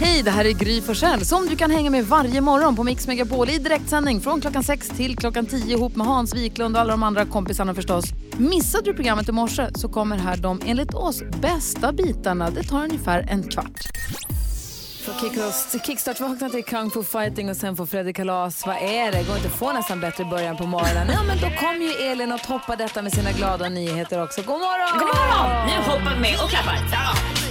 Hej, det här är Gry Forssell som du kan hänga med varje morgon på Mix Megapol i direktsändning från klockan 6 till klockan 10 ihop med Hans Wiklund och alla de andra kompisarna förstås. Missade du programmet i morse så kommer här de enligt oss bästa bitarna. Det tar ungefär en kvart. Från Kickstart, kickstart vakna till Kung Fu Fighting och sen får Fredrik Kalas. Vad är det? Går inte att få nästan bättre början på morgonen? Ja, men då kom ju Elin och toppar detta med sina glada nyheter också. God morgon! God morgon! Nu hoppar vi med och klappar. Ja.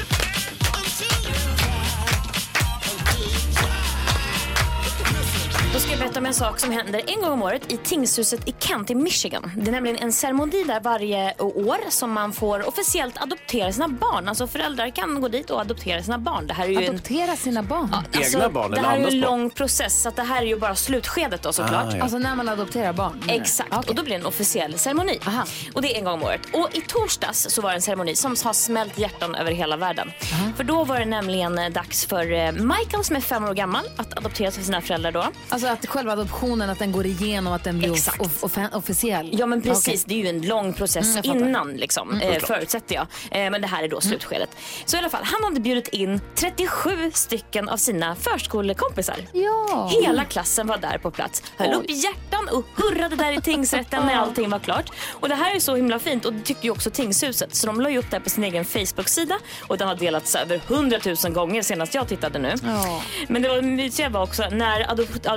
Ska jag berätta om en sak som händer en gång om året i tingshuset i Kent i Michigan. Det är nämligen en ceremoni där varje år som man får officiellt adoptera sina barn. Alltså föräldrar kan gå dit och adoptera sina barn. Det här är ju Adoptera en... sina barn? Ja, alltså, Egna barn Det här är ju en lång process så att det här är ju bara slutskedet då såklart. Ah, ja. Alltså när man adopterar barn? du? Exakt, Okej. och då blir det en officiell ceremoni. Aha. Och det är en gång om året. Och i torsdags så var det en ceremoni som har smält hjärtan över hela världen. För då var det nämligen eh, dags för eh, Michael som är fem år gammal att adopteras av sina föräldrar då. Alltså att själva adoptionen, att den går igenom, att den blir Exakt. off- off- officiell? Ja men precis, Okej. det är ju en lång process Mm, innan liksom, eh, förutsätter jag. Eh, men det här är då slutskedet. Så i alla fall, han hade bjudit in 37 stycken av sina förskolekompisar. Ja. Hela klassen var där på plats. Höll upp hjärtan och hurrade där i tingsrätten när allting var klart. Och det här är så himla fint och det tycker ju också tingshuset. Så de la ju upp det här på sin egen Facebook-sida och den har delats över 100 000 gånger senast jag tittade nu. Ja. Men det var mysiga var också när adop-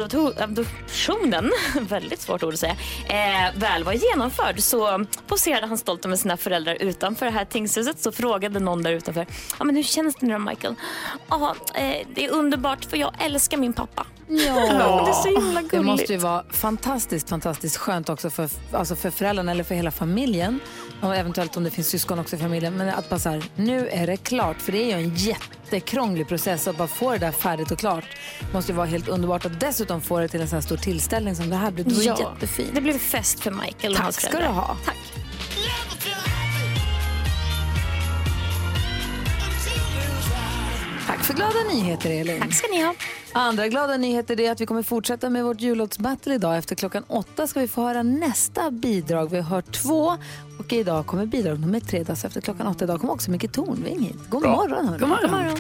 adoptionen, väldigt svårt ord att säga, eh, väl var genomförd så poserade han stolt med sina föräldrar utanför det här tingshuset. Så frågade någon där utanför, ja men hur känns det nu då Michael? Ja, eh, det är underbart för jag älskar min pappa. Ja. Det är så himla Det gulligt. måste ju vara fantastiskt, fantastiskt skönt också för, alltså för föräldrarna eller för hela familjen. Och eventuellt om det finns syskon också i familjen. Men att bara så här, nu är det klart. För det är ju en jättekrånglig process att bara få det där färdigt och klart. måste ju vara helt underbart. Och dessutom få det till en så här stor tillställning som det här blir. Det var Ja, jättefint. Det blev fest för Michael och Tack ska du ha. Tack. För glada nyheter, Elin. Tack ska ni ha. Andra glada nyheter är att vi kommer fortsätta med vårt jullåtsbattle idag. Efter klockan åtta ska vi få höra nästa bidrag. Vi har hört två och idag kommer bidrag nummer tre. Alltså efter klockan åtta idag kommer också Micke Tornving hit. God morgon. hörni. God morgon.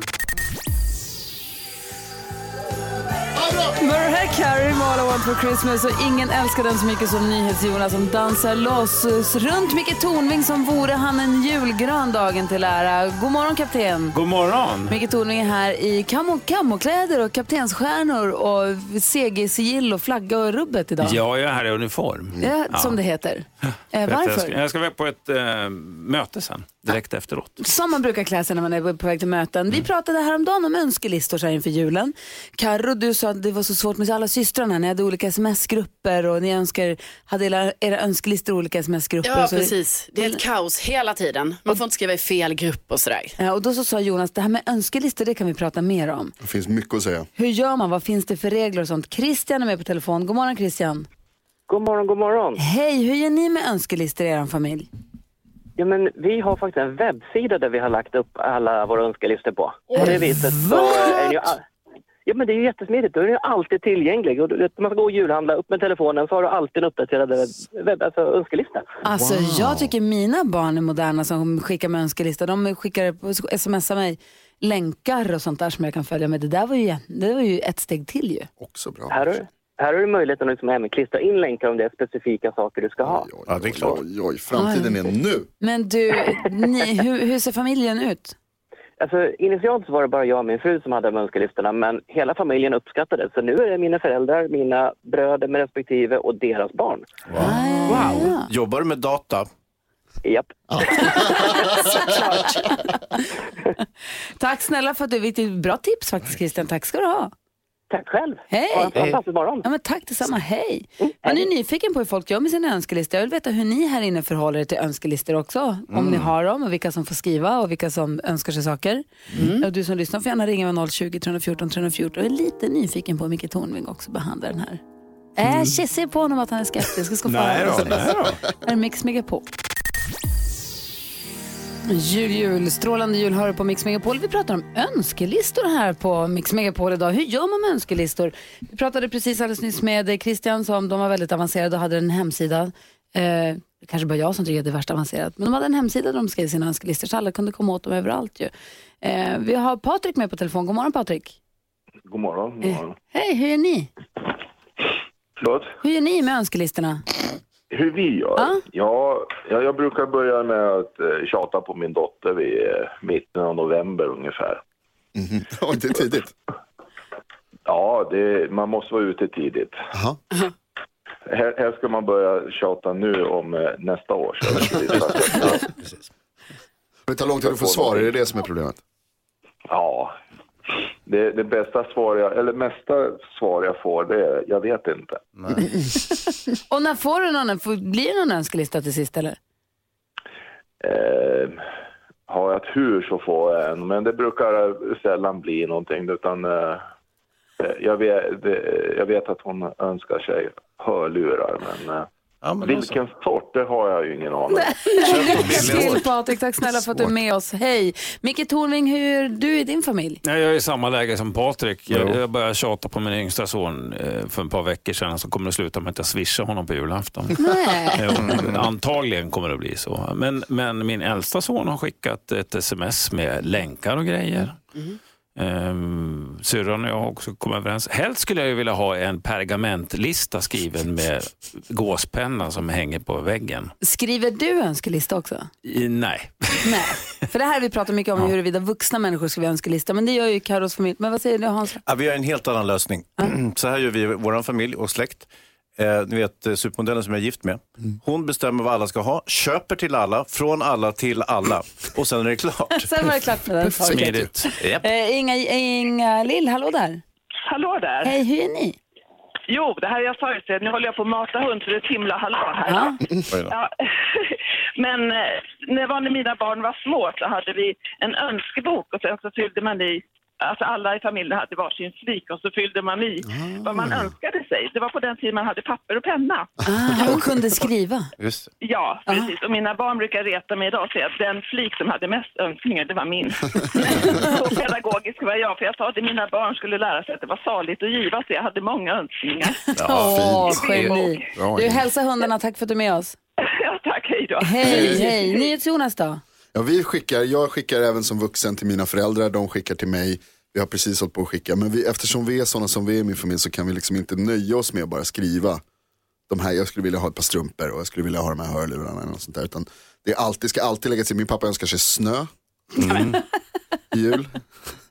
Mariah Carey med All I Want For Christmas och ingen älskar den så mycket som NyhetsJonas som dansar loss runt Micke Tornving som vore han en julgran dagen till ära. God morgon kapten. God morgon. Micke Tornving är här i camo- kamokläder och kaptensstjärnor och CG-sigill och flagga och rubbet idag. Ja, jag är här i uniform. Ja, Som det heter. Eh, Jag varför? ska, jag ska på ett eh, möte sen, direkt efteråt. Som man brukar klä sig när man är på väg till möten. Vi pratade häromdagen om önskelistor så här inför julen. Carro, du sa att det var så svårt med alla systrarna. Ni hade olika sms-grupper och ni önskar, hade era, era önskelistor i olika sms-grupper. Ja, precis. Det är ett kaos hela tiden. Man får inte skriva i fel grupp och sådär. Ja, och då så sa Jonas, det här med önskelistor det kan vi prata mer om. Det finns mycket att säga. Hur gör man? Vad finns det för regler och sånt? Christian är med på telefon. God morgon Christian. God morgon, god morgon. Hej, hur gör ni med önskelistor i er familj? Ja, men vi har faktiskt en webbsida där vi har lagt upp alla våra önskelistor på. På det viset så är ju... all- Ja, men det är ju jättesmidigt. Då är den ju alltid tillgänglig. Och man ska gå och julhandla, upp med telefonen så har du alltid en uppdaterad webb, alltså önskelista. Alltså jag tycker mina barn är moderna som skickar med önskelista. De skickar, smsar mig länkar och sånt där som jag kan följa med. Det där var ju, det var ju ett steg till ju. Också bra. Här har, du- här har du möjligheten att liksom även klistra in länkar om det är specifika saker du ska ha. Oj, oj, Ja, det är klart. Oj, oj, framtiden är nu. Men du, ni, hur, hur ser familjen ut? Alltså, initialt så var det bara jag och min fru som hade de önskelistorna men hela familjen uppskattade det. Så nu är det mina föräldrar, mina bröder med respektive och deras barn. Wow. Ja. Jobbar du med data? Japp. Tack snälla för att du fick ett bra tips faktiskt Christian. Tack ska du ha. Tack själv. Hej. Ha en fantastisk morgon. Ja, men tack detsamma, hej. Man är nyfiken på hur folk gör med sina önskelistor. Jag vill veta hur ni här inne förhåller er till önskelistor också. Om ni har dem och vilka som får skriva och vilka som önskar sig saker. Och du som lyssnar får gärna ringa med 020 314 314. Jag är lite nyfiken på hur Micke Tornving också behandlar den här. Äh, jag ser på honom att han är skeptisk. Jag ska få Nej höra. då, nej då. Här är Mix Megapol. Jul, jul, strålande jul du på Mix Megapol. Vi pratar om önskelistor här på Mix Megapol idag. Hur gör man med önskelistor? Vi pratade precis alldeles nyss med Christian som de var väldigt avancerade och hade en hemsida Eh, det kanske bara jag som tycker att det är värst avancerat. Men de hade en hemsida där de skrev sina önskelistor så alla kunde komma åt dem överallt ju. Eh, vi har Patrik med på telefon. God morgon Patrik. God morgon. God morgon. Hej, hur är ni? Förlåt? Hur gör ni med önskelistorna? Hur vi gör? Ja. Ja, jag, brukar börja med att eh, tjata på min dotter vid eh, mitten av november ungefär. Ja, det är tidigt. Ja, det, man måste vara ute tidigt. Aha. Här, här ska man börja tjata nu om eh, nästa år. Så Det tar lång tid att få svar, är det det som är problemet? ja, det, det bästa svar jag, eller mesta svar jag får det är, jag vet inte. Och när får du någon, får- blir det någon önskelista till sist eller? Eh, har jag ett hur så får jag en, men det brukar sällan bli någonting. Utan, eh, jag, vet, det, jag vet att hon önskar sig hörlurar, men, eh, Ja, vilken sort, det har jag ju ingen aning om. Lycka till Patrik, tack snälla för att du är med oss. Hej! Micke Tornving, hur är du i din familj? Nej, jag är i samma läge som Patrik. Jag, jag började tjata på min yngsta son eh, för ett par veckor sedan så kommer det sluta med att jag swishar honom på julafton. Nej. Jo, antagligen kommer det bli så. Men, men min äldsta son har skickat ett sms med länkar och grejer. Um, syrran och jag har också kommit överens. Helst skulle jag ju vilja ha en pergamentlista skriven med gåspenna som hänger på väggen. Skriver du önskelista också? I, nej. Nej, för det här har vi pratat mycket om huruvida vuxna människor ska vara önskelista, men det gör ju Carros familj. Men vad säger du Hans? Ja, vi har en helt annan lösning. Så här gör vi i vår familj och släkt. Eh, ni vet eh, supermodellen som jag är gift med. Hon bestämmer vad alla ska ha, köper till alla, från alla till alla. Och sen är det klart. Sen var det klart med den saken. Smidigt. Japp. Eh, Inga, Inga Lill, hallå där. Hallå där. Hej, hur är ni? Jo, det här är jag ju Nu håller jag på att mata hund så det är ett himla hallå här. Ja. Ja. Men eh, när mina barn var små så hade vi en önskebok och sen så fyllde man i Alltså alla i familjen hade varsin flik och så fyllde man i vad man önskade sig. Det var på den tiden man hade papper och penna. Ah, och kunde skriva. Just. Ja, precis. Och mina barn brukar reta mig idag och säga att den flik som hade mest önskningar, det var min. så pedagogisk var jag, för jag sa att mina barn skulle lära sig att det var saligt att giva, så jag hade många önskningar. Åh, fint. geni. Du, hälsa hundarna, tack för att du är med oss. ja, tack, hej då. Hej, hej. NyhetsJonas då? Ja, vi skickar, jag skickar även som vuxen till mina föräldrar, de skickar till mig. Vi har precis hållit på att skicka, men vi, eftersom vi är sådana som vi är i min familj så kan vi liksom inte nöja oss med att bara skriva de här, jag skulle vilja ha ett par strumpor och jag skulle vilja ha de här hörlurarna eller något sånt där. Utan det är alltid, ska alltid lägga till, min pappa önskar sig snö i jul.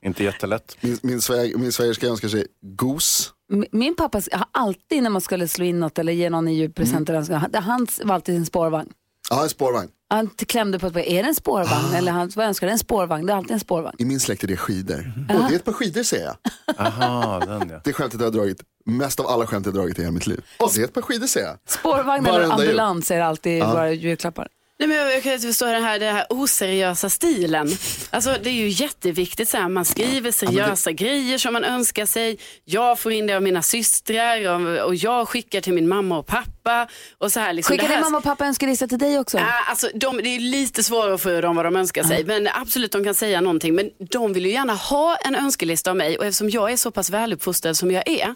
Inte jättelätt. Min, min, sväger, min svägerska önskar sig gos. Min pappa har alltid när man skulle slå in något eller ge någon en julpresent, mm. hans var alltid en spårvagn. Ja, en spårvagn. Han klämde på att är det en spårvagn eller han, vad önskar du? En spårvagn, det är alltid en spårvagn. I min släkt är det skidor. Och det är ett par skidor säger jag. Aha, den ja. Det skämtet jag har dragit, mest av alla skämt jag har dragit i hela mitt liv. Och det är ett par skidor säger jag. Spårvagn eller ambulans är alltid våra julklappar. Nej, men jag, kan inte förstå den här, den här oseriösa stilen. Alltså, det är ju jätteviktigt. Så här, man skriver seriösa grejer som man önskar sig. Jag får in det av mina systrar och, och jag skickar till min mamma och pappa. Och så här, liksom, Skickar det här, din mamma och pappa önskelista till dig också? Ja, alltså, de, det är lite svårare att få ur dem vad de önskar sig. Men absolut, de kan säga någonting. Men de vill ju gärna ha en önskelista av mig. Och eftersom jag är så pass väluppfostrad som jag är.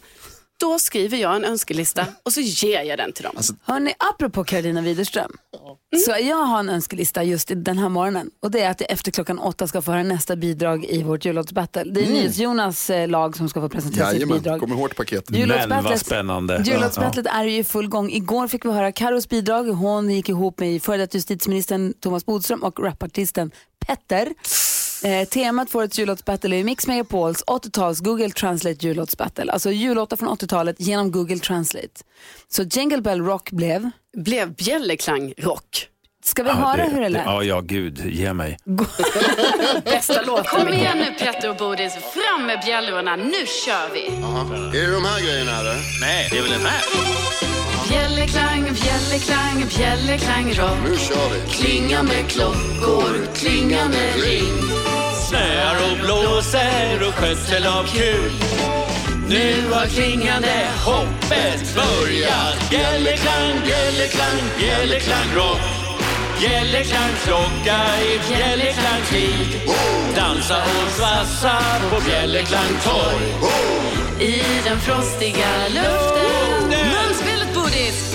Då skriver jag en önskelista och så ger jag den till dem. Hörni, apropå Karolina Widerström. Så jag har en önskelista just den här morgonen. Och det är att jag efter klockan åtta ska få höra nästa bidrag i vårt jullåtsbattle. Det är NyhetsJonas eh, lag som ska få presentera sitt Jajamän, bidrag. kommer hårt paket. Men vad Jullåtsbattlet- spännande. Jullåtsbattlet är ju i full gång. Igår fick vi höra Karos bidrag. Hon gick ihop med före detta justitieministern Thomas Bodström och rapartisten Petter. Eh, temat för årets jullåtsbattle är Mix Megapols 80-tals Google Translate jullåtsbattle. Alltså jullåtar från 80-talet genom Google Translate. Så Jingle Bell Rock blev. Blev bjällerklang rock. Ska vi höra hur det lät? Ja, ja, gud, ge mig. Bästa låten. Kom igen nu Petter och Bodis, fram med bjällrorna, nu kör vi! Är det de här grejerna eller? Nej, det är väl den här? Bjällerklang, bjällerklang, bjällerklang rock. Nu kör vi. Klinga med klockor, klinga med ring. Snöar och blåser och skötsel av kul. Nu har klingande hoppet börjat. Bjällerklang, bjällerklang, bjällerklang rock. Bjällerklang klocka i bjällerklangtid. Dansa och svassa på bjällerklang torg. I den frostiga luften. Munspelet Bodis,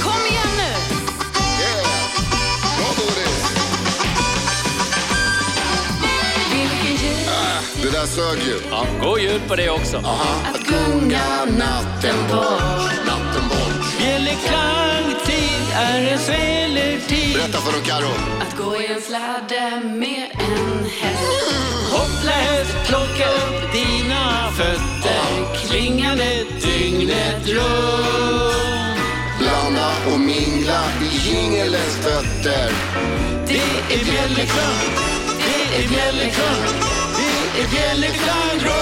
Det där sög ju. Ja, god jul på det också. Att gunga natten bort. Natten bort. Bjällerklang-tid är en selertid. Berätta för dem Karo. Att gå i en släde med en häst. Hoppla häst, plocka upp dina fötter. Klingande dygnet runt. Blanda och mingla i djingelens fötter. Det är bjällerklang, det är bjällerklang, bjällerklang rock.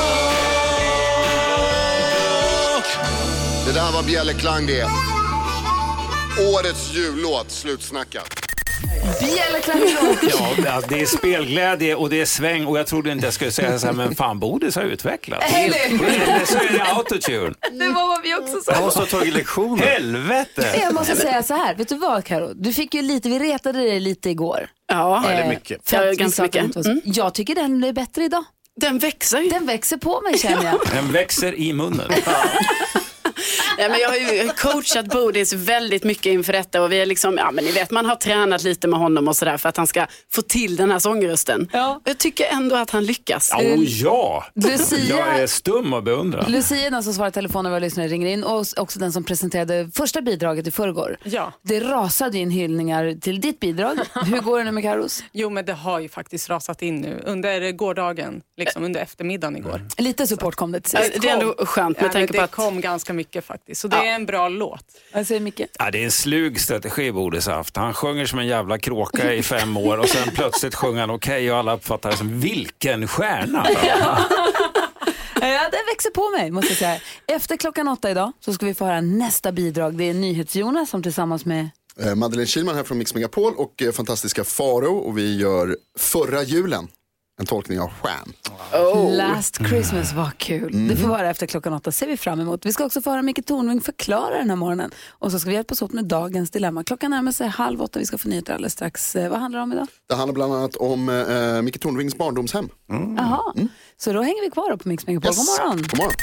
Det där var Bjällerklang det. Årets jullåt, slutsnackat. Ja, det är spelglädje och det är sväng och jag trodde inte jag skulle säga så här, men fan Bodis har utvecklats. Eller så är det autotune. Det var vad vi också Jag sa. måste ha tagit lektioner. Helvete! Jag måste säga så här, vet du vad Karo? Du fick ju lite, vi retade dig lite igår. Ja, är Eh, mycket. för Ja, vi ganska mycket. så- Jag tycker den blir bättre idag. Den växer. Den växer på mig känner jag. Den växer i munnen. Ja, men jag har ju coachat Bodis väldigt mycket inför detta och vi är liksom, ja men ni vet man har tränat lite med honom och sådär för att han ska få till den här sångrösten. Ja. Och Jag tycker ändå att han lyckas. Oh ja! Lucia- Jag är stum och beundrar. Lucia den som svarar i telefon när våra lyssnare ringer in och också den som presenterade första bidraget i förrgår. Ja. Det rasade in hyllningar till ditt bidrag. Hur går det nu med Karos? Jo, men det har ju faktiskt rasat in nu under gårdagen, liksom under eftermiddagen igår. Lite support kom det till Ja, sist. Det är ändå skönt med Ja, tanke på det att kom ganska mycket faktiskt, så det är en bra låt. Jag säger Micke. Ja, det är en slug strategi Bodis haft. Han sjunger som en jävla kråka i fem år och sen plötsligt sjunger han okej och alla uppfattar det som vilken stjärna. Ja, den växer på mig måste jag säga. Efter klockan åtta idag så ska vi få höra nästa bidrag. Det är NyhetsJonas som tillsammans med Eh, Madeleine Kilman här från Mix Megapol och eh, fantastiska Faro och vi gör Förra julen. En tolkning av Sham. Last Christmas var kul. Det får vara efter klockan åtta, ser vi fram emot. Vi ska också få höra Micke Tornving förklara den här morgonen. Och så ska vi hjälpas åt med dagens dilemma. Klockan närmar sig halv åtta, vi ska få nyheter alldeles strax. Eh, Vad handlar det om idag? Det handlar bland annat om eh, Micke Tornvings barndomshem. Jaha, så då hänger vi kvar på Mix Megapol. God morgon! God morgon.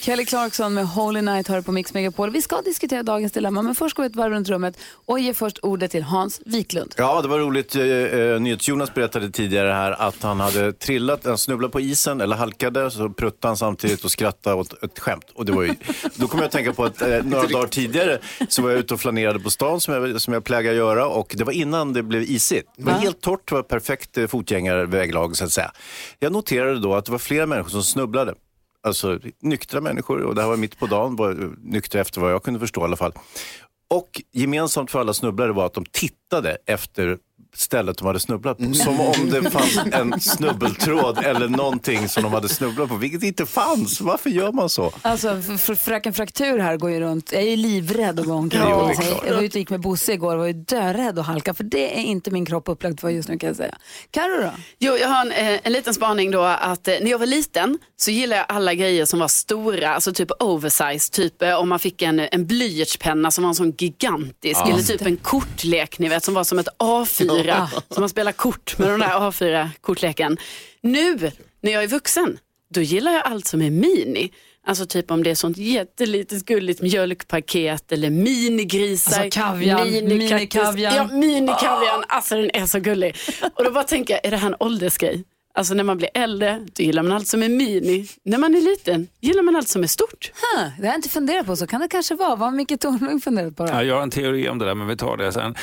Kelly Clarkson med Holy Night hör på Mix Megapol. Vi ska diskutera dagens dilemma, men först går vi ett varv runt rummet och ger först ordet till Hans Wiklund. Ja, det var roligt. Eh, eh, NyhetsJonas berättade tidigare här att han hade trillat, han snubblade på isen eller halkade, så pruttade han samtidigt och skrattade åt ett skämt. Och det var ju, då kommer jag att tänka på att eh, några dagar tidigare så var jag ute och flanerade på stan som jag, som jag plägar göra och det var innan det blev isigt. Det var helt torrt, det var perfekt fotgängarväglag så att säga. Jag noterade då att det var flera människor som snubblade. Alltså nyktra människor och det här var mitt på dagen, var nyktra efter vad jag kunde förstå i alla fall. Och gemensamt för alla snubblare var att de tittade efter stället de hade snubblat på. Som om det fanns en snubbeltråd eller någonting som de hade snubblat på, vilket inte fanns. Varför gör man så? Alltså, fröken Fraktur här går ju runt. Jag är ju livrädd att gå omkring. Ja, jag var ute och gick med Bosse igår och var ju dörädd att halka. För det är inte min kropp upplagd för just nu kan jag säga. Carro då? Jo, jag har en, eh, en liten spaning då att eh, när jag var liten så gillade jag alla grejer som var stora, alltså typ oversize, typ eh, om man fick en, en blyertspenna som var en sån gigantisk, eller typ en kortlek ni vet som var som ett A4, som man spelar kort med den där A4-kortleken. Nu när jag är vuxen, då gillar jag allt som är mini. Alltså typ om det är sånt jättelitet gulligt mjölkpaket eller minigrisar. Alltså kaviar, minikaktus. minikaviar. Ja, minikavian. Alltså den är så gullig. Och då bara tänker jag, är det här en åldersgrej? Alltså när man blir äldre, då gillar man allt som är mini. När man är liten, gillar man allt som är stort. Huh, det har jag inte funderat på. Så kan det kanske vara. Vad har Micke Tornving funderat på? Då? Ja, jag har en teori om det där, men vi tar det sen.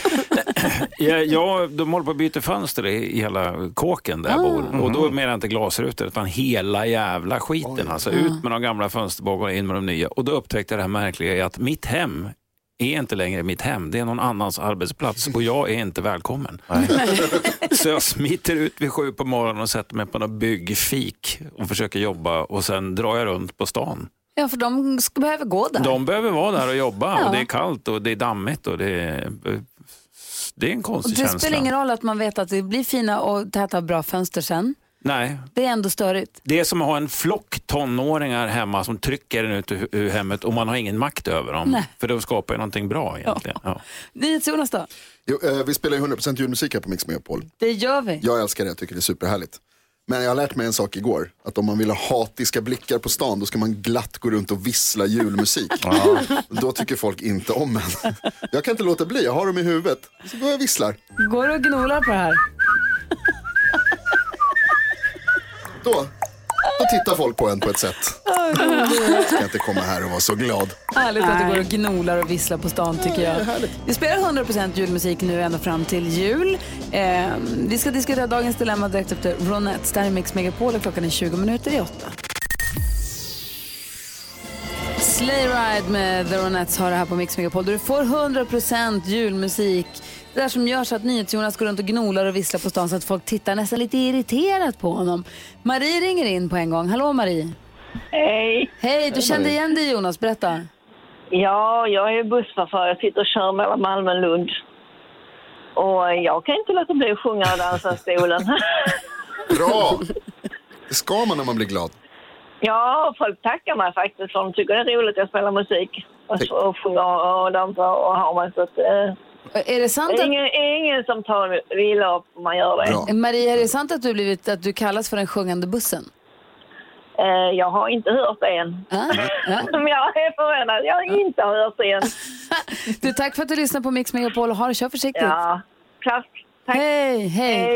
jag, jag, de håller på att byta fönster i, i hela kåken där jag bor. Och då menar jag inte glasrutor, utan hela jävla skiten. Alltså ut med de gamla fönsterbågarna, in med de nya. Och då upptäckte jag det här märkliga i att mitt hem är inte längre mitt hem. Det är någon annans arbetsplats och jag är inte välkommen. Så jag smiter ut vid sju på morgonen och sätter mig på något byggfik och försöker jobba och sen drar jag runt på stan. Ja, för de ska behöver gå där. De behöver vara där och jobba Ja. och det är kallt och det är dammigt och det är, det är en Och konstig det känsla. spelar ingen roll att man vet att det blir fina och täta bra fönster sen. Nej, Det är ändå störigt. det är som att ha en flock tonåringar hemma som trycker en ut ur, ur hemmet och man har ingen makt över dem. Nej. För de skapar ju någonting bra egentligen. Ja. NyhetsJonas då? Jo, eh, vi spelar ju 100% julmusik här på Mix Megapol. Det gör vi. Jag älskar det, jag tycker det är superhärligt. Men jag har lärt mig en sak igår, att om man vill ha hatiska blickar på stan då ska man glatt gå runt och vissla julmusik. Då tycker folk inte om en. Jag kan inte låta bli, jag har dem i huvudet. Så går jag och visslar. Går du och gnolar på det här? Då, då tittar folk på en på ett sätt. Ska inte komma här och vara så glad. Härligt att du går och gnolar och visslar på stan tycker jag. Vi spelar 100% julmusik nu ända fram till jul. Eh, vi ska diskutera dagens dilemma direkt efter Ronettes. Det här är Mix Megapol och klockan är 20 minuter i åtta. Sleigh Ride med The Ronettes har det här på Mix Megapol. Där du får 100% julmusik. Det där som gör så att NyhetsJonas går runt och gnolar och visslar på stan så att folk tittar nästan lite irriterat på honom. Marie ringer in på en gång. Hallå Marie. Hej. Hej, du kände igen dig Jonas. Berätta. Ja, jag är busschaufför. Jag sitter och kör mellan Malmö och Lund. Och jag kan inte låta bli att sjunga och dansa i stolen. Bra! Det ska man när man blir glad. ja, folk tackar mig faktiskt för de tycker det är roligt att jag spelar musik. Och, och sjunger och dansar och har mig. Så att, eh, Är det sant det är att... ingen, ingen som tar illa upp om man gör det. Marie, är det sant att du, blivit, att du kallas för den sjungande bussen? Eh, jag har inte hört det än. Men jag är förvånad. Jag har inte hört det än. Du, tack för att du lyssnar på Mix Megapol ha det, kör försiktigt. Ja, klass. Hej, hej. Hej.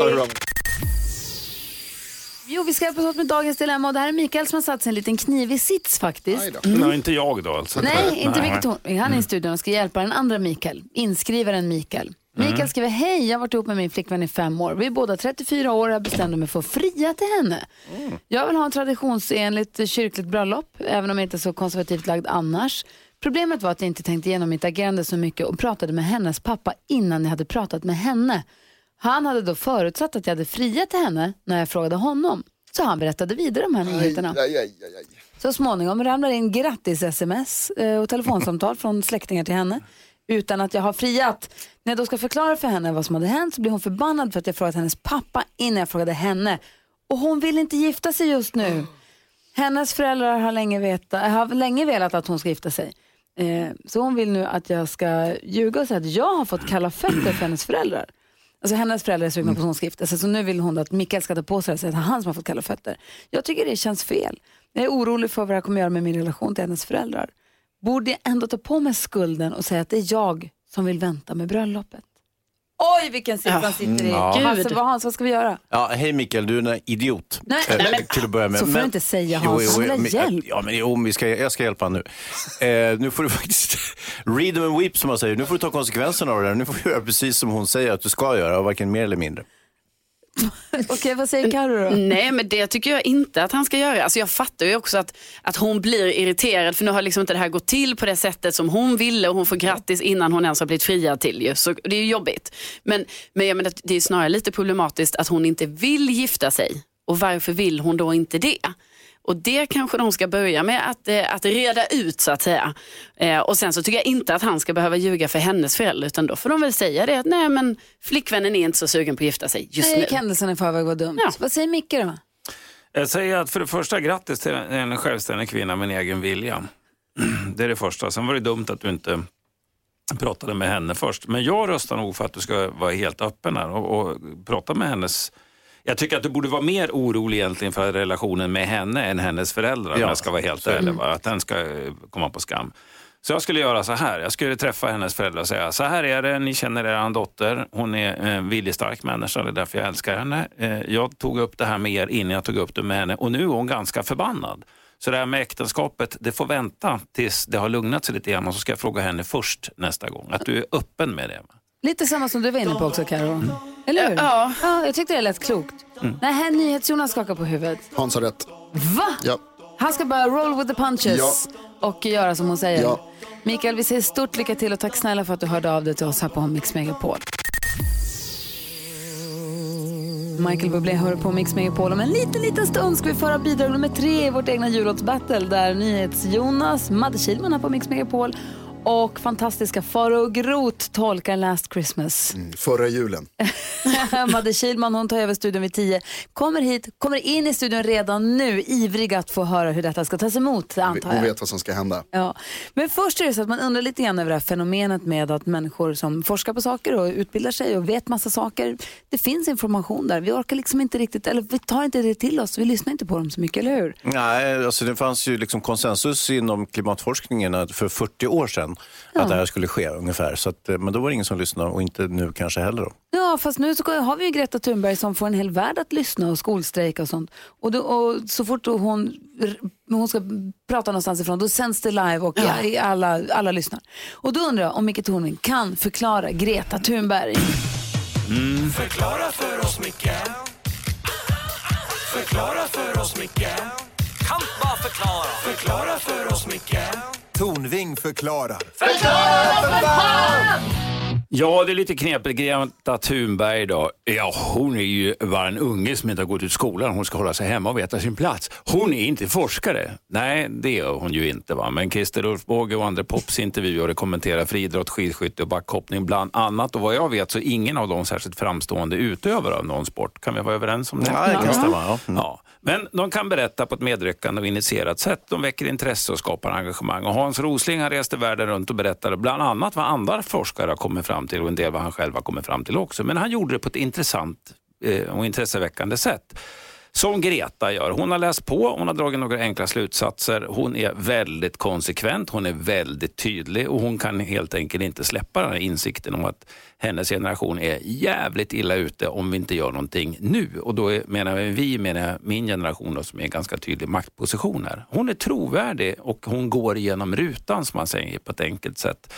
Jo, vi ska hjälpas åt med dagens dilemma och det här är Mikael som har satt sig en liten knivig sits faktiskt. Nej, inte jag då alltså. Nej, inte Nej. Torn. Han är i studion och ska hjälpa den andra Mikael, inskrivaren Mikael. Mikael Mm. skriver, hej, jag har varit ihop med min flickvän i fem år. Vi är båda 34 år och jag bestämde mig för att fria till henne. Jag vill ha en traditionsenligt kyrkligt bröllop, även om jag inte är så konservativt lagd annars. Problemet var att jag inte tänkte igenom mitt agerande så mycket och pratade med hennes pappa innan jag hade pratat med henne. Han hade då förutsatt att jag hade friat till henne när jag frågade honom. Så han berättade vidare de här nyheterna. Aj, aj, aj, aj. Så småningom ramlar in grattis-sms eh, och telefonsamtal från släktingar till henne utan att jag har friat. När jag då ska förklara för henne vad som hade hänt så blir hon förbannad för att jag frågat hennes pappa innan jag frågade henne. Och hon vill inte gifta sig just nu. Hennes föräldrar har länge, veta, har länge velat att hon ska gifta sig. Eh, så hon vill nu att jag ska ljuga och säga att jag har fått kalla fötter för hennes föräldrar. Alltså hennes föräldrar är sugna på att hon ska gifta sig så nu vill hon att Mikael ska ta på sig det säga att det är han som har fått kalla fötter. Jag tycker det känns fel. Jag är orolig för vad det här kommer göra med min relation till hennes föräldrar. Borde jag ändå ta på mig skulden och säga att det är jag som vill vänta med bröllopet? Oj, vilken sits han sitter i. Ja. Hasse, Gud. vad, Hans, vad ska vi göra? Ja, hej Mikael, du är en idiot. Nej, Eh, nej, men- till att börja med. Så får du inte säga, Hans. Han vill ha men- hjälp. Ja, men jo, vi ska, jag ska hjälpa honom nu. Eh, nu får du faktiskt, read them and weep som man säger. Nu får du ta konsekvenserna av det där. Nu får du göra precis som hon säger att du ska göra, varken mer eller mindre. Okej, vad säger Carro då? Nej, men det tycker jag inte att han ska göra. Alltså jag fattar ju också att, att hon blir irriterad för nu har liksom inte det här gått till på det sättet som hon ville och hon får grattis innan hon ens har blivit friad till ju. Så det är ju jobbigt. Men, men jag menar, det är snarare lite problematiskt att hon inte vill gifta sig. Och varför vill hon då inte det? Och det kanske de ska börja med att, eh, att reda ut så att säga. Eh, och sen så tycker jag inte att han ska behöva ljuga för hennes föräldrar utan då får de väl säga det att nej men flickvännen är inte så sugen på att gifta sig just Jag nu. händelsen i förväg var dumt. Vad säger Micke då? Jag säger att för det första grattis till en självständig kvinna med en egen vilja. Det är det första. Sen var det dumt att du inte pratade med henne först. Men jag röstar nog för att du ska vara helt öppen här och, och prata med hennes jag tycker att du borde vara mer orolig egentligen för relationen med henne än hennes föräldrar om Ja, jag ska vara helt ärlig. Va? Att den ska eh, komma på skam. Så jag skulle göra så här. Jag skulle träffa hennes föräldrar och säga så här är det, ni känner er dotter. Hon är en viljestark människa, det är därför jag älskar henne. Eh, Jag tog upp det här med er innan jag tog upp det med henne och nu är hon ganska förbannad. Så det här med äktenskapet, det får vänta tills det har lugnat sig lite grann och så ska jag fråga henne först nästa gång. Att du är öppen med det. Lite samma som du var inne på också Karo. Eller hur? Ja. ja. Jag tyckte det lät klokt. Mm. Nej, här NyhetsJonas skakar på huvudet. Hans har rätt. Va? Ja. Han ska bara roll with the punches och göra som hon säger. Ja. Mikael, vi säger stort lycka till och tack snälla för att du hörde av dig till oss här på Mix Megapol. Michael Bublé hör på Mix Megapol. Om en liten, liten stund ska vi föra bidrag nummer tre i vårt egna jullåtsbattle där NyhetsJonas, Madde Kihlman här på Mix Megapol och fantastiska Farao Groth tolkar Last Christmas. Förra julen. Madde Kihlman hon tar över studion vid 10. Kommer hit, kommer in i studion redan nu, ivrig att få höra hur detta ska tas emot antar Hon jag. vet vad som ska hända. Ja. Men först är det så att man undrar lite grann över det här fenomenet med att människor som forskar på saker och utbildar sig och vet massa saker, det finns information där. Vi orkar liksom inte riktigt, eller vi tar inte det till oss, vi lyssnar inte på dem så mycket, eller hur? Nej, alltså det fanns ju liksom konsensus inom klimatforskningen för 40 år sedan sedan att det här skulle ske ungefär. Så att, eh, men då var det ingen som lyssnade och inte nu kanske heller. Då. Ja, fast nu så har vi ju Greta Thunberg som får en hel värld att lyssna och skolstrejka och sånt. Och, då, och så fort då hon, hon ska prata någonstans ifrån, då sänds det live och ja. alla, alla lyssnar. Och då undrar jag om Micke Tornving kan förklara Greta Thunberg. Mm. Förklara för oss, Micke Förklara för oss, Micke Kan bara förklara Förklara för oss, Micke Tornving förklarar. Förklara för fan! Ja, det är lite knepigt. Greta Thunberg då. Ja, hon är ju bara en unge som inte har gått ut skolan. Hon ska hålla sig hemma och veta sin plats. Hon är inte forskare. Nej, det är hon ju inte. va. Men Christer Ulf Båge och andra Pops intervjuar och kommenterar friidrott, skidskytte och backhoppning bland annat. Och vad jag vet så är ingen av dem särskilt framstående utövare av någon sport. Kan vi vara överens om det? Ja, det kan stämma. Ja. Mm. Ja. Men de kan berätta på ett medryckande och initierat sätt. De väcker intresse och skapar engagemang. Och Hans Rosling han reste världen runt och berättade bland annat vad andra forskare har kommit fram till och en del vad han själv har kommit fram till också. Men han gjorde det på ett intressant eh, och intresseväckande sätt. Som Greta gör. Hon har läst på, hon har dragit några enkla slutsatser. Hon är väldigt konsekvent, hon är väldigt tydlig och hon kan helt enkelt inte släppa den här insikten om att hennes generation är jävligt illa ute om vi inte gör någonting nu. Och då är, menar vi, menar jag min generation då, som är en ganska tydlig maktposition här. Hon är trovärdig och hon går igenom rutan som man säger på ett enkelt sätt.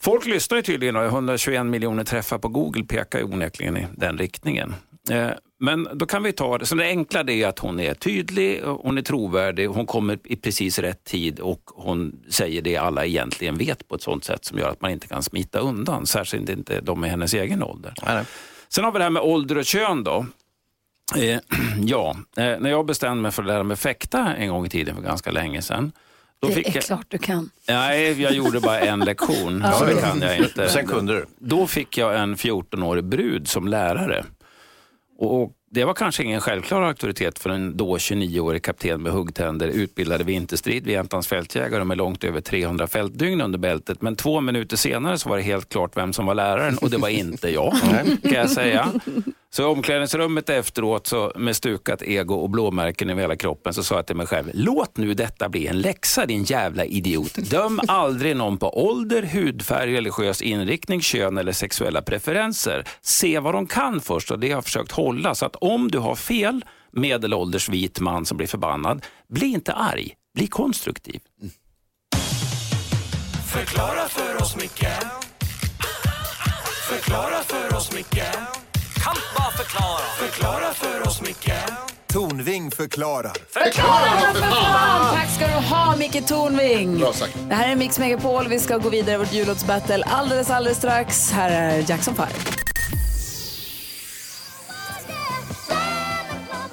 Folk lyssnar ju tydligen och 121 miljoner träffar på Google pekar ju onekligen i den riktningen. Eh, men då kan vi ta det. Så det enkla är att hon är tydlig, hon är trovärdig, hon kommer i precis rätt tid och hon säger det alla egentligen vet på ett sånt sätt som gör att man inte kan smita undan. Särskilt inte de i hennes egen ålder. Sen har vi det här med ålder och kön då. Eh, ja, eh, när jag bestämde mig för att lära mig fäkta en gång i tiden för ganska länge sedan. Då Det fick är jag... klart du kan. Nej, jag gjorde bara en lektion. Ja, så det kan jag inte. Sen kunde du. Då fick jag en 14-årig brud som lärare. Och, och det var kanske ingen självklar auktoritet för en då 29-årig kapten med huggtänder, utbildad i vinterstrid vid Jämtlands fältjägare med långt över 300 fältdygn under bältet. Men två minuter senare så var det helt klart vem som var läraren och det var inte jag, kan jag säga. Så i omklädningsrummet efteråt så med stukat ego och blåmärken över hela kroppen så sa jag till mig själv, låt nu detta bli en läxa din jävla idiot. Döm aldrig någon på ålder, hudfärg, religiös inriktning, kön eller sexuella preferenser. Se vad de kan först och det har jag försökt hålla. Så att om du har fel, medelålders vit man som blir förbannad, bli inte arg, bli konstruktiv. Förklara för oss, Micke Förklara för oss, Micke Kan bara förklara Förklara för oss, Micke Tornving förklarar. Förklara för fan! Tack ska du ha, Micke Tornving. Bra sagt. Det här är Mix Megapol. Vi ska gå vidare i vårt jullåtsbattle alldeles, alldeles strax. Här är Jackson 5.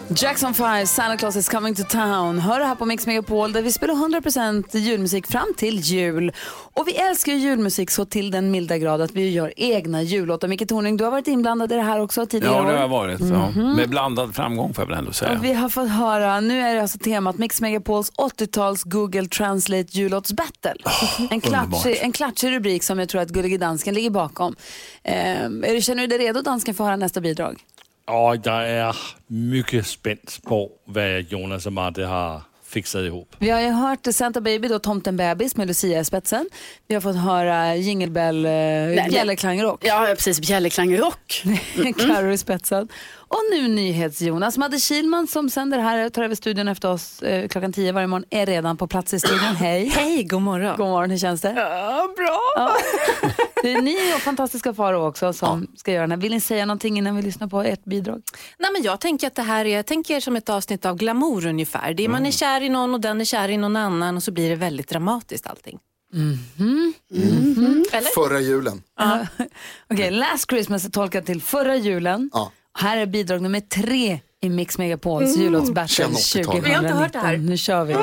Jackson 5, Santa Claus is coming to town. Hör det här på Mix Megapol där vi spelar 100% julmusik fram till jul. Och vi älskar ju julmusik så till den milda grad att vi gör egna jullåtar. Micke Tornving, du har varit inblandad i det här också tidigare Ja, det har jag varit. Ja. Mhm. Med blandad framgång får jag väl ändå säga. Och vi har fått höra, nu är det alltså temat Mix Megapols 80-tals Google Translate jullåtsbattle. en, klatschig, en klatschig rubrik som jag tror att Gullige Dansken ligger bakom. Eh, känner du dig redo Dansken för att höra nästa bidrag? Och jag är mycket spänd på vad Jonas och Madde har fixat ihop. Vi har ju hört Santa Baby, då Tomten Bebis med Lucia i spetsen. Vi har fått höra Jingle Bell, eh, Bjällerklangrock. Ja, precis. Bjällerklangrock. Carro i spetsen. Och nu NyhetsJonas. Madde Kilman som sänder här och tar över studion efter oss eh, klockan 10 varje morgon är redan på plats i studion. Hej! Hej, god morgon. God morgon, hur känns det? Ja, bra. Ja. Det är ni och fantastiska Faro också som ska göra den här. Vill ni säga någonting innan vi lyssnar på ert bidrag? Nej, men jag tänker att det här är jag tänker som ett avsnitt av Glamour ungefär. Det är, Man är kär i någon och den är kär i någon annan och så blir det väldigt dramatiskt allting. Mhm. Eller? Förra julen. Ja. Okej, Last Christmas är tolkat till förra julen. Ja. Här är bidrag nummer tre i Mix Megapols Mm. jullåtsbattle Känn 80-talet. 2019. Vi har inte hört det här. Nu kör vi.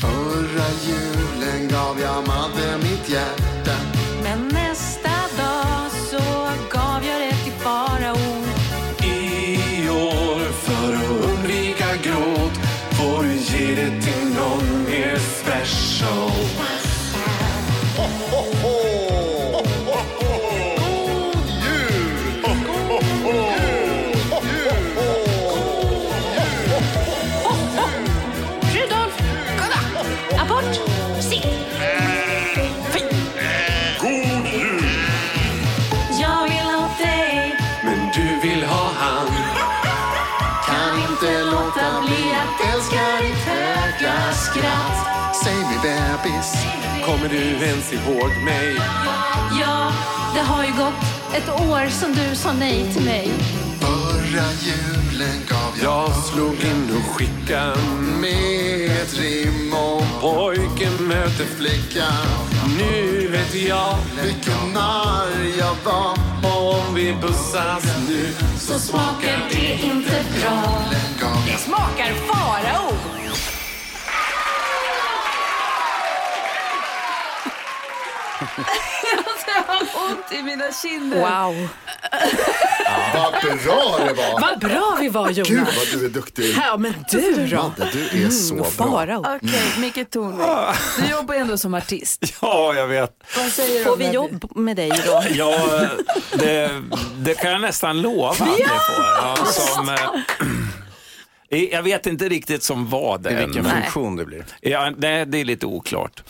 Förra julen gav jag kommer du ens ihåg mig? Ja, det har ju gått ett år som du sa nej till mig. Förra julen gav jag Jag slog in och skickade med ett rim om pojken möter flickan. Nu vet jag Vilken narr jag var. om vi pussas nu Så smakar det inte bra. Det smakar farao. Alltså, jag har ont i mina kinder. Wow. Vad bra det var! Vad bra vi var Jonas. Gud vad du är duktig. Ja, men du då? Madde, du är så bra. Farao. Okej, Micke Tornving. Du jobbar ändå som artist. Ja, jag vet. Vad säger du Får om vi det? jobb med dig då? Ja, det, det kan jag nästan lova att ni får. Ja, som, eh, jag vet inte riktigt som vad I vilken funktion det blir. Ja, det, det är lite oklart.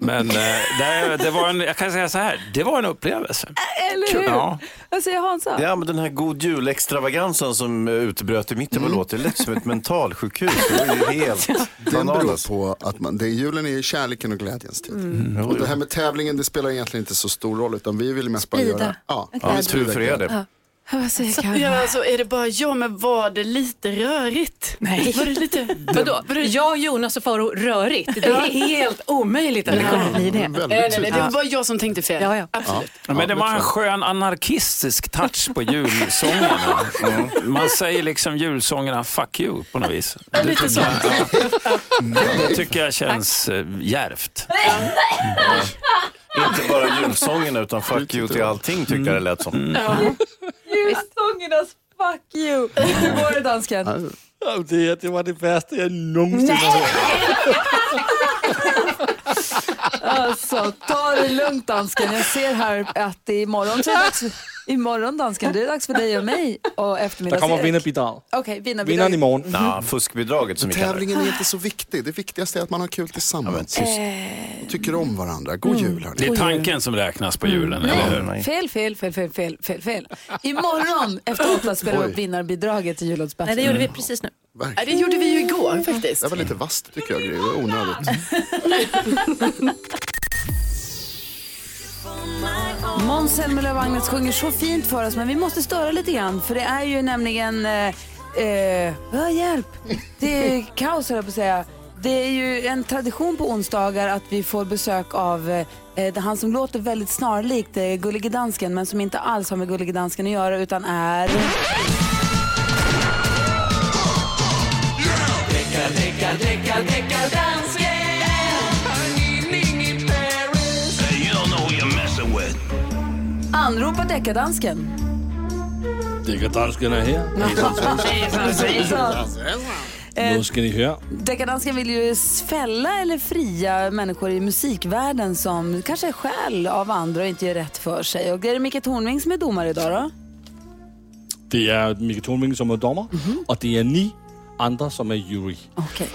Men eh, det, det var en, jag kan säga så här, det var en upplevelse. Eller hur? Ja. Vad säger Hansa? Ja, men den här god jul-extravagansen som eh, utbröt i mitten Mm. på låten, det lät som ett mentalsjukhus. Det var ju helt Det beror på att man, det julen är ju kärleken och glädjens tid. Mm. Och det här med tävlingen det spelar egentligen inte så stor roll utan vi vill mest bara Sprida. göra... Ja, Ja, ja, tur för er det. Vad säger Så, Karin? ja, alltså, är det bara jag, men var det lite rörigt? Nej. Var det lite... Vadå? Jag, Jonas och Faro rörigt. Det är helt omöjligt att det kommer bli det. Väldigt Nej, nej, nej, tydligt. det var bara jag som tänkte fel. Ja, ja. Absolut. Men det var en skön anarkistisk touch på julsångerna. Man säger liksom julsångerna fuck you på något vis. Det Lite så. Det tycker jag känns eh, djärvt. Inte bara julsångerna utan fuck you till allting tyckte jag det lät som. Julsångernas fuck you. Hur går det dansken? Det, det var det værste, jeg nogensinde har hørt. Alltså, ta det lugnt dansken. Jeg ser här att det är imorgon så är det dags för, imorgon dansken, det är dags för dig och mig och eftermiddags. kommer vinderbidrag. Okej, vinnarbidrag. Vinderen i morgen. Nå, fuskbidraget som vi kallar det. Tävlingen är inte så viktig. Det viktigaste är att man har kul tillsammans. Och tycker om varandra. God jul hörni. Det är tanken som räknas på julen, eller hur? Nej, fel, fel, fel, fel, fel, fel, fel. Imorgon efter åtta spelar vi upp vinnarbidraget till Nej, jullåtsbattlet. det gjorde vi precis nu. Ja, det gjorde vi ju igår faktiskt. Det var lite vasst tycker jag. Det var onödigt. Måns Zelmerlöw och Agnes sjunger så fint för oss, men vi måste störa lite grann. För det är ju nämligen... Eh, eh, hjälp! Det är kaos, höll jag på att säga. Det är ju en tradition på onsdagar att vi får besök av eh, det han som låter väldigt snarlikt eh, Gullige Dansken, men som inte alls har med Gullige Dansken att göra, utan är... Anropa deckardansken. Dækkerdansken er her. Nu skal I høre. Deckardansken vill ju fälla eller fria människor i musikvärlden som kanske är skäl av andra och inte gör rätt för sig. Och är det Micke Tornving som är domare idag då? Det er Mikke Thornving, som er dommer, og det er ni andre, som er jury. Okej.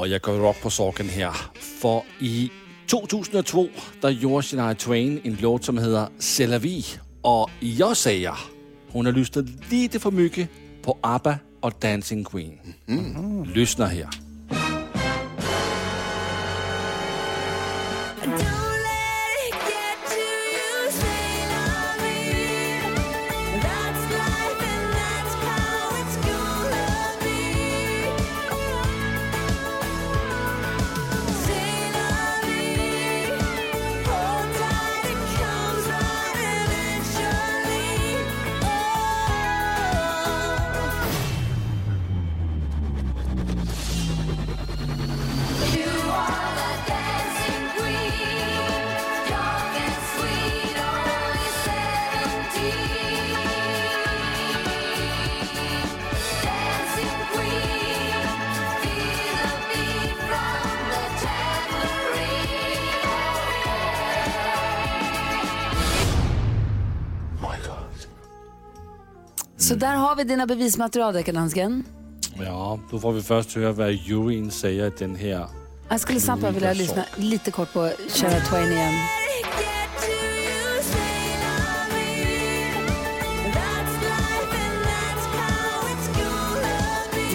Og jeg går op på sorgen her, for i 2002, der gjorde Shania Twain en låt, som hedder C'est la vie. Og jeg siger, hun har lyttet lidt for mycket på ABBA og Dancing Queen. Mm. Lyssna her. Så där har vi dina bevismaterial, deckardansken. Ja, nu får vi først høre, hvad juryen siger i den her. Jag skulle snabbt vilja lyssna lite kort på Shania Twain igen.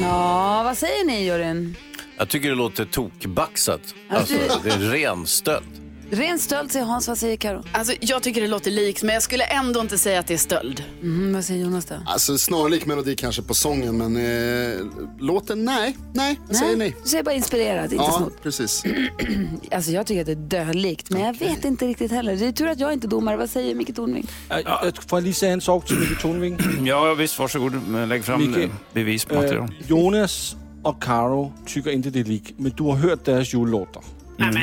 Ja, vad säger ni juryn? Jag tycker det låter tokbaxat. Alltså, det- det är ren stöld. Ren stöld säger Hans, vad säger Karo? Alltså, jag tycker det låter likt, men jag skulle ändå inte säga att det är stöld. Mm, vad säger Jonas då? Alltså snarlik melodi kanske på sången men eh, låten, nej, nej, jag säger nej. Du säger bara inspirerat, inte Ja, snott. precis. Alltså jag tycker att det är dödlikt, men jag vet inte riktigt heller. Det är tur att jag inte är domare. Vad säger Micke Tornving? Äh, Får jag lige säga en sak till Micke Tornving? Ja, visst, varsågod. Lägg fram Micke, eh, bevismaterial. Øh, Jonas och Karo tycker inte det är lik, men du har hört deras jullåtar.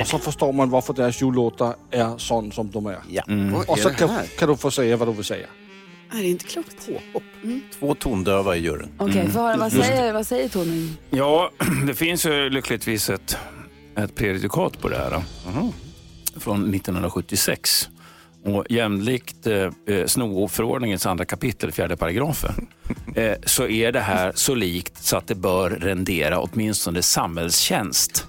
Och så förstår man varför deras jullåtar är sån som de är. Ja. Vad Och så kan, kan du få säga vad du vill säga. Det är inte klokt. Två tondöva i juryn. Okej, Mm. får höra, vad säger, vad säger Tornving? Ja, det finns ju lyckligtvis ett, ett prejudikat på det här. då. Från 1976. Och jämlikt eh, eh, SNO-förordningens andra kapitel, fjärde paragrafen, eh, så är det här så likt så att det bör rendera åtminstone samhällstjänst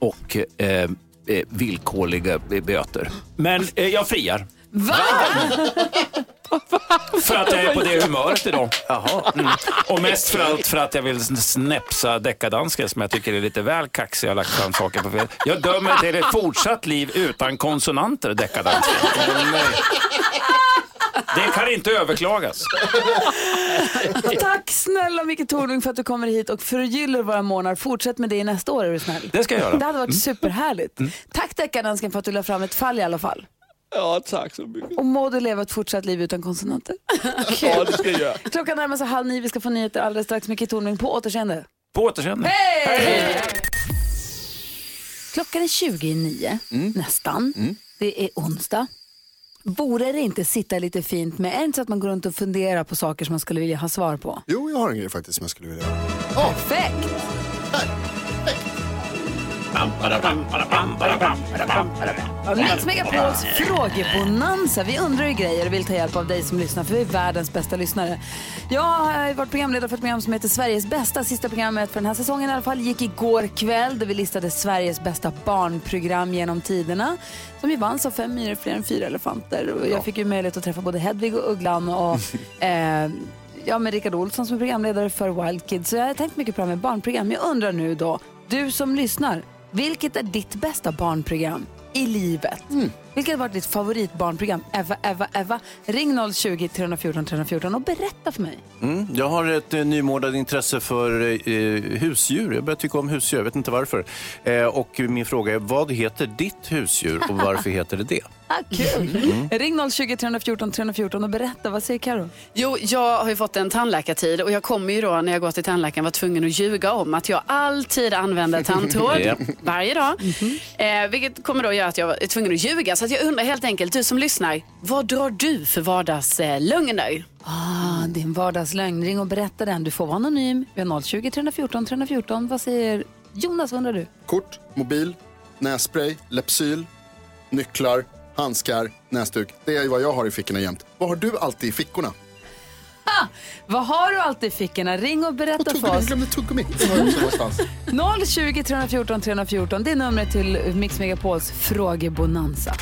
och eh, eh, villkorliga böter. Men eh, jag friar. Va? För att jag är på det humöret idag. Jaha. Mm. Och mest för allt för att jag vill snäpsa deckardansken som jag tycker är lite väl kaxig. Jag har lagt fram saker på fel. Jag dömer till ett fortsatt liv utan konsonanter, deckardansken. Det kan inte överklagas. Tack snälla Micke Tornving för att du kommer hit och förgyller våra månader. Fortsätt med det nästa år är du snäll. Det ska jag göra. Det hade varit Mm. superhärligt. Tack deckardansken för att du la fram ett fall i alla fall. Ja, tack så mycket. Och må du leva ett fortsatt liv utan konsonanter. Ja, det ska jag göra. Klockan närmar sig halv nio. Vi ska få nyheter alldeles strax. Micke Tornving, på återseende. På återseende. Hej! Klockan är 20 i nio, Mm. nästan. Det är onsdag. Vore det inte sitta lite fint med, inte så att man går runt och funderar på saker som man skulle vilja ha svar på? Jo, jag har en grej faktiskt som jag skulle vilja göra. Perfekt! Ja, Mix Megapols frågebonanza. Vi undrar ju grejer och vill ta hjälp av dig som lyssnar för vi är världens bästa lyssnare. Jag har varit programledare för ett program som heter Sveriges bästa. Sista programmet för den här säsongen i alla fall gick igår kväll där vi listade Sveriges bästa barnprogram genom tiderna. Som ju vanns av fem myror, fler än fyra elefanter. Och Jag fick ju möjlighet att träffa både Hedvig och Ugglan och eh, ja, med Rickard Olsson som är programledare för Wild Kids. Så jag har tänkt mycket på det här med barnprogram. Jag undrar nu då, du som lyssnar, vilket är ditt bästa barnprogram i livet? Mm. Vilket har varit ditt favoritbarnprogram? Eva, Eva, Eva. Ring 020-314 314 och berätta för mig. Mm, jag har ett eh, nymålat intresse för eh, husdjur. Jag börjar tycka om husdjur, jag vet inte varför. Eh, och min fråga är, vad heter ditt husdjur och varför heter det det? Ah, kul! Mm. Ring 020-314 314 och berätta. Vad säger Karo? Jo, jag har ju fått en tandläkartid och jag kommer ju då när jag går till tandläkaren vara tvungen att ljuga om att jag alltid använder tandtråd varje dag. Eh, vilket kommer då göra att jag är tvungen att ljuga. Så att jag undrar helt enkelt, du som lyssnar, vad drar du för vardagslögner? Ah, din vardagslögn. Ring och berätta den. Du får vara anonym. Vi har 020 314 314. Vad säger Jonas, vad undrar du? Kort, mobil, nässpray, Lepsyl, nycklar, handskar, näsduk. Det är vad jag har i fickorna jämt. Vad har du alltid i fickorna? Ha! Vad har du alltid i fickorna? Ring och berätta för tuggummi, oss. glömde tuggummi. Jag också någonstans. 020 314 314. Det är numret till Mix Megapols frågebonanza.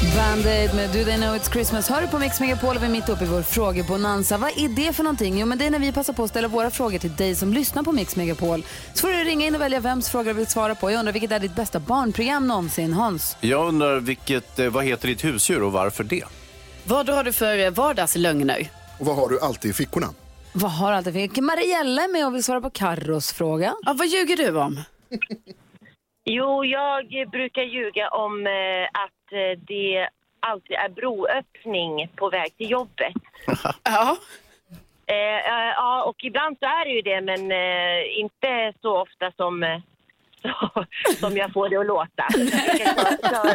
Band-Aid med Do They Know It's Christmas hör du på Mix Megapol och vi är mitt uppe i vår frågebonanza. Vad är det för någonting? Jo, men det är när vi passar på att ställa våra frågor till dig som lyssnar på Mix Megapol. Så får du ringa in och välja vems fråga du vill svara på. Jag undrar vilket är ditt bästa barnprogram någonsin, Hans? Jag undrar, vilket, eh, vad heter ditt husdjur och varför det? Vad drar du för eh, vardagslögner? Och vad har du alltid i fickorna? Vad har alltid för... Marielle är med och vill svara på Carros fråga. Ja, vad ljuger du om? Jo, jag brukar ljuga om eh, att eh, det alltid är broöppning på väg till jobbet. ja. Eh, eh, ja, och ibland så är det ju det, men eh, inte så ofta som, så, som jag får det att låta. Jag brukar köra,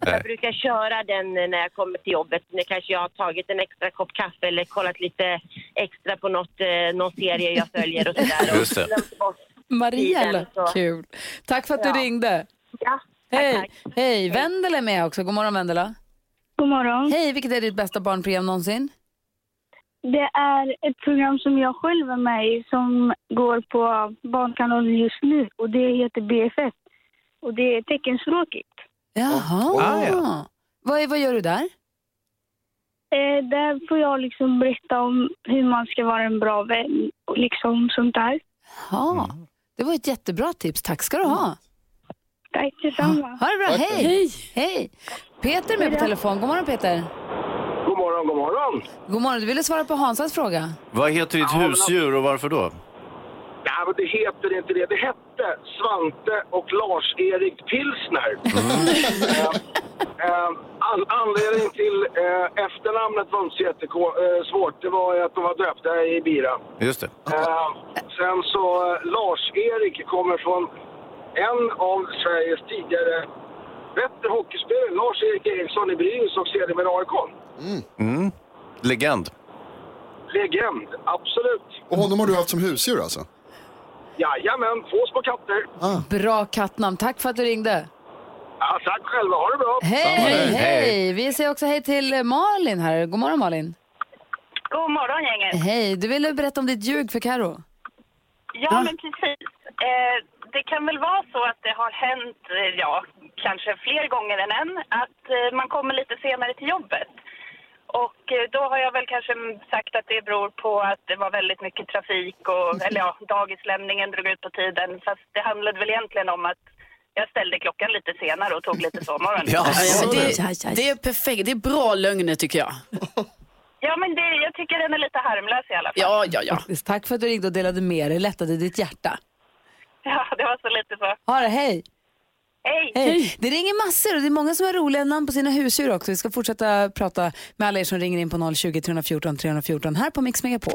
jag brukar köra den när jag kommer till jobbet. När kanske jag har tagit en extra kopp kaffe eller kollat lite extra på något, någon serie jag följer och sådär. Just det. Och så- kul. Tack för att du ringde. Ja, Hej, hej. Vendela är med också. God morgon Vendela. God morgon. Hej, vilket är ditt bästa barnprogram någonsin? Det är ett program som jag själv är med i som går på Barnkanalen just nu och det heter BFF. Och det är teckenspråkigt. Jaha. Ah, ja. vad, vad gör du där? Eh, där får jag liksom berätta om hur man ska vara en bra vän och liksom sånt där. Ja, det var ett jättebra tips. Tack ska du ha. Tack detsamma. Ha det bra. Hej. Hej. Hej. Peter är med på telefon. God morgon Peter. God morgon, god morgon. God morgon. Du ville svara på Hansas fråga. Vad heter ditt husdjur och varför då? Nej, men det heter inte det. Det hette Svante och Lars-Erik Pilsner. Eh, eh, an anledningen till eh, efternamnet var inte så jättesvårt. Det var att de var döpta i bira. Just det. Eh, sen så eh, Lars-Erik kommer från en av Sveriges tidigare bättre hockeyspelare, Lars-Erik Eriksson i Brynäs och sedermera AIK. Mm. Legend. Legend, absolut. Och honom har du haft som husdjur alltså? Jajamän, två små katter. Bra kattnamn. Tack för att du ringde. Ja, tack själva, ha det bra. Hej, hej. Vi säger också hej till Malin här. God morgon Malin. God morgon gänget. Hej. Du ville berätta om ditt ljug för Karo. Ja, men precis. Eh, det kan väl vara så att det har hänt, eh, ja, kanske fler gånger än en, att eh, man kommer lite senare till jobbet. Och eh, då har jag väl kanske sagt att det beror på att det var väldigt mycket trafik och, eller ja, dagislämningen drog ut på tiden. Fast det handlade väl egentligen om att jag ställde klockan lite senare och tog lite sovmorgon. Ja, det, det är perfekt. Det är bra lögner tycker jag. Ja, men det, jag tycker den är lite harmlös i alla fall. Ja, ja, ja. Tack för att du ringde och delade med dig. Lättade ditt hjärta. Ja, det var så lite så. Ha det, hej. Hej. Hej. Det ringer massor och det är många som har roliga namn på sina husdjur också. Vi ska fortsätta prata med alla er som ringer in på 020 314 314 här på Mix Megapol.